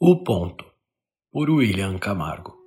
O Ponto, por William Camargo.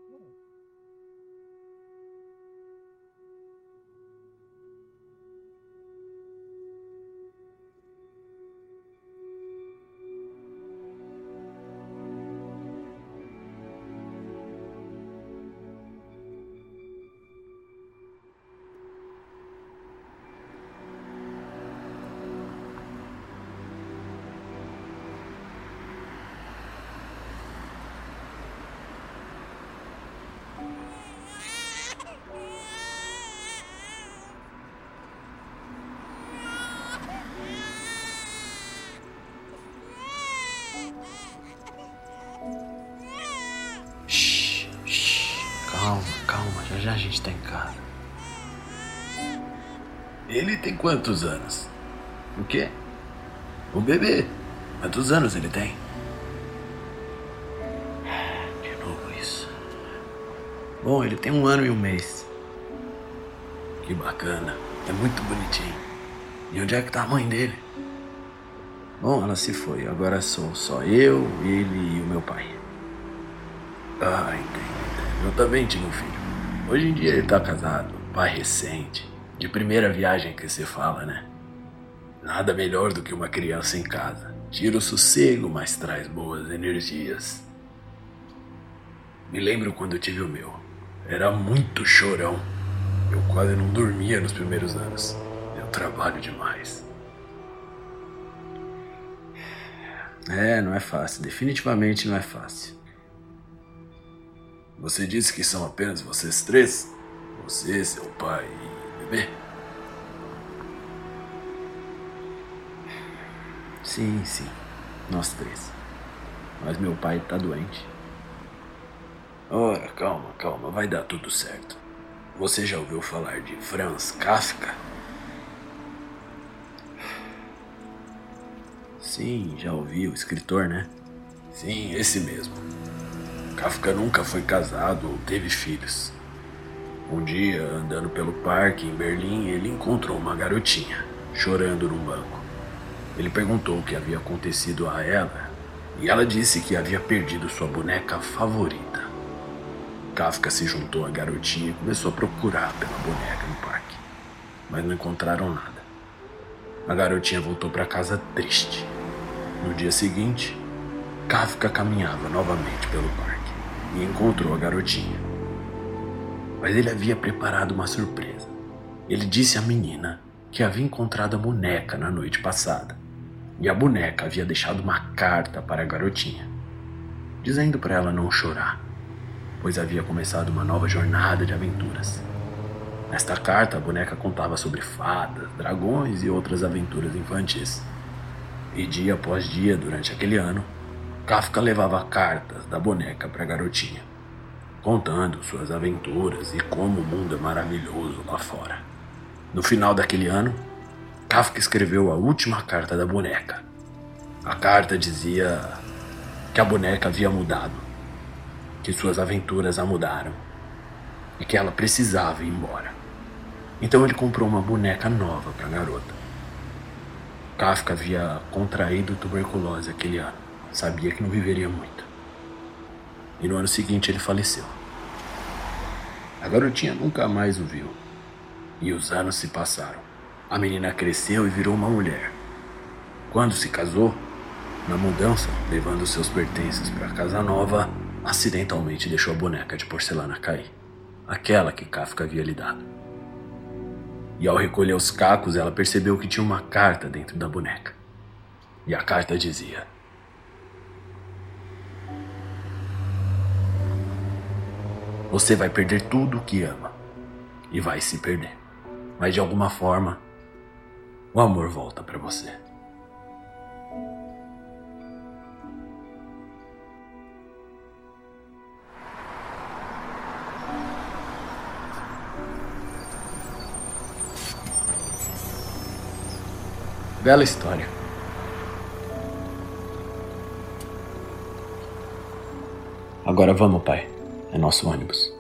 A gente tá em casa. Ele tem quantos anos? O quê? Um bebê. Quantos anos ele tem? De novo isso. Bom, ele tem um ano e um mês. Que bacana. É muito bonitinho. E onde é que tá a mãe dele? Bom, ela se foi. Agora sou só eu, ele e o meu pai. Ah, entendo. Eu também tinha um filho. Hoje em dia ele tá casado, pai recente. De primeira viagem que se fala, né? Nada melhor do que uma criança em casa. Tira o sossego, mas traz boas energias. Me lembro quando tive o meu. Era muito chorão. Eu quase não dormia nos primeiros anos. Eu trabalho demais. É, não é fácil. Definitivamente não é fácil. Você disse que são apenas vocês três? Você, seu pai e bebê? Sim, sim. Nós três. Mas meu pai tá doente. Ora, calma, calma. Vai dar tudo certo. Você já ouviu falar de Franz Kafka? Sim, já ouvi, o escritor, né? Sim, esse mesmo. Kafka nunca foi casado ou teve filhos. Um dia, andando pelo parque em Berlim, ele encontrou uma garotinha chorando num banco. Ele perguntou o que havia acontecido a ela e ela disse que havia perdido sua boneca favorita. Kafka se juntou à garotinha e começou a procurar pela boneca no parque, mas não encontraram nada. A garotinha voltou para casa triste. No dia seguinte, Kafka caminhava novamente pelo parque e encontrou a garotinha. Mas ele havia preparado uma surpresa. Ele disse à menina que havia encontrado a boneca na noite passada e a boneca havia deixado uma carta para a garotinha, dizendo para ela não chorar, pois havia começado uma nova jornada de aventuras. Nesta carta, a boneca contava sobre fadas, dragões e outras aventuras infantis. E dia após dia, durante aquele ano, Kafka levava cartas da boneca para a garotinha, contando suas aventuras e como o mundo é maravilhoso lá fora. No final daquele ano, Kafka escreveu a última carta da boneca. A carta dizia que a boneca havia mudado, que suas aventuras a mudaram e que ela precisava ir embora. Então ele comprou uma boneca nova para a garota. Kafka havia contraído tuberculose aquele ano, sabia que não viveria muito. E no ano seguinte ele faleceu. A garotinha nunca mais o viu. E os anos se passaram. A menina cresceu e virou uma mulher. Quando se casou, na mudança, levando seus pertences para a casa nova, acidentalmente deixou a boneca de porcelana cair, aquela que Kafka havia lhe dado. E ao recolher os cacos, ela percebeu que tinha uma carta dentro da boneca. E a carta dizia: Você vai perder tudo o que ama e vai se perder. Mas de alguma forma, o amor volta para você. Bela história. Agora vamos, pai. É nosso ônibus.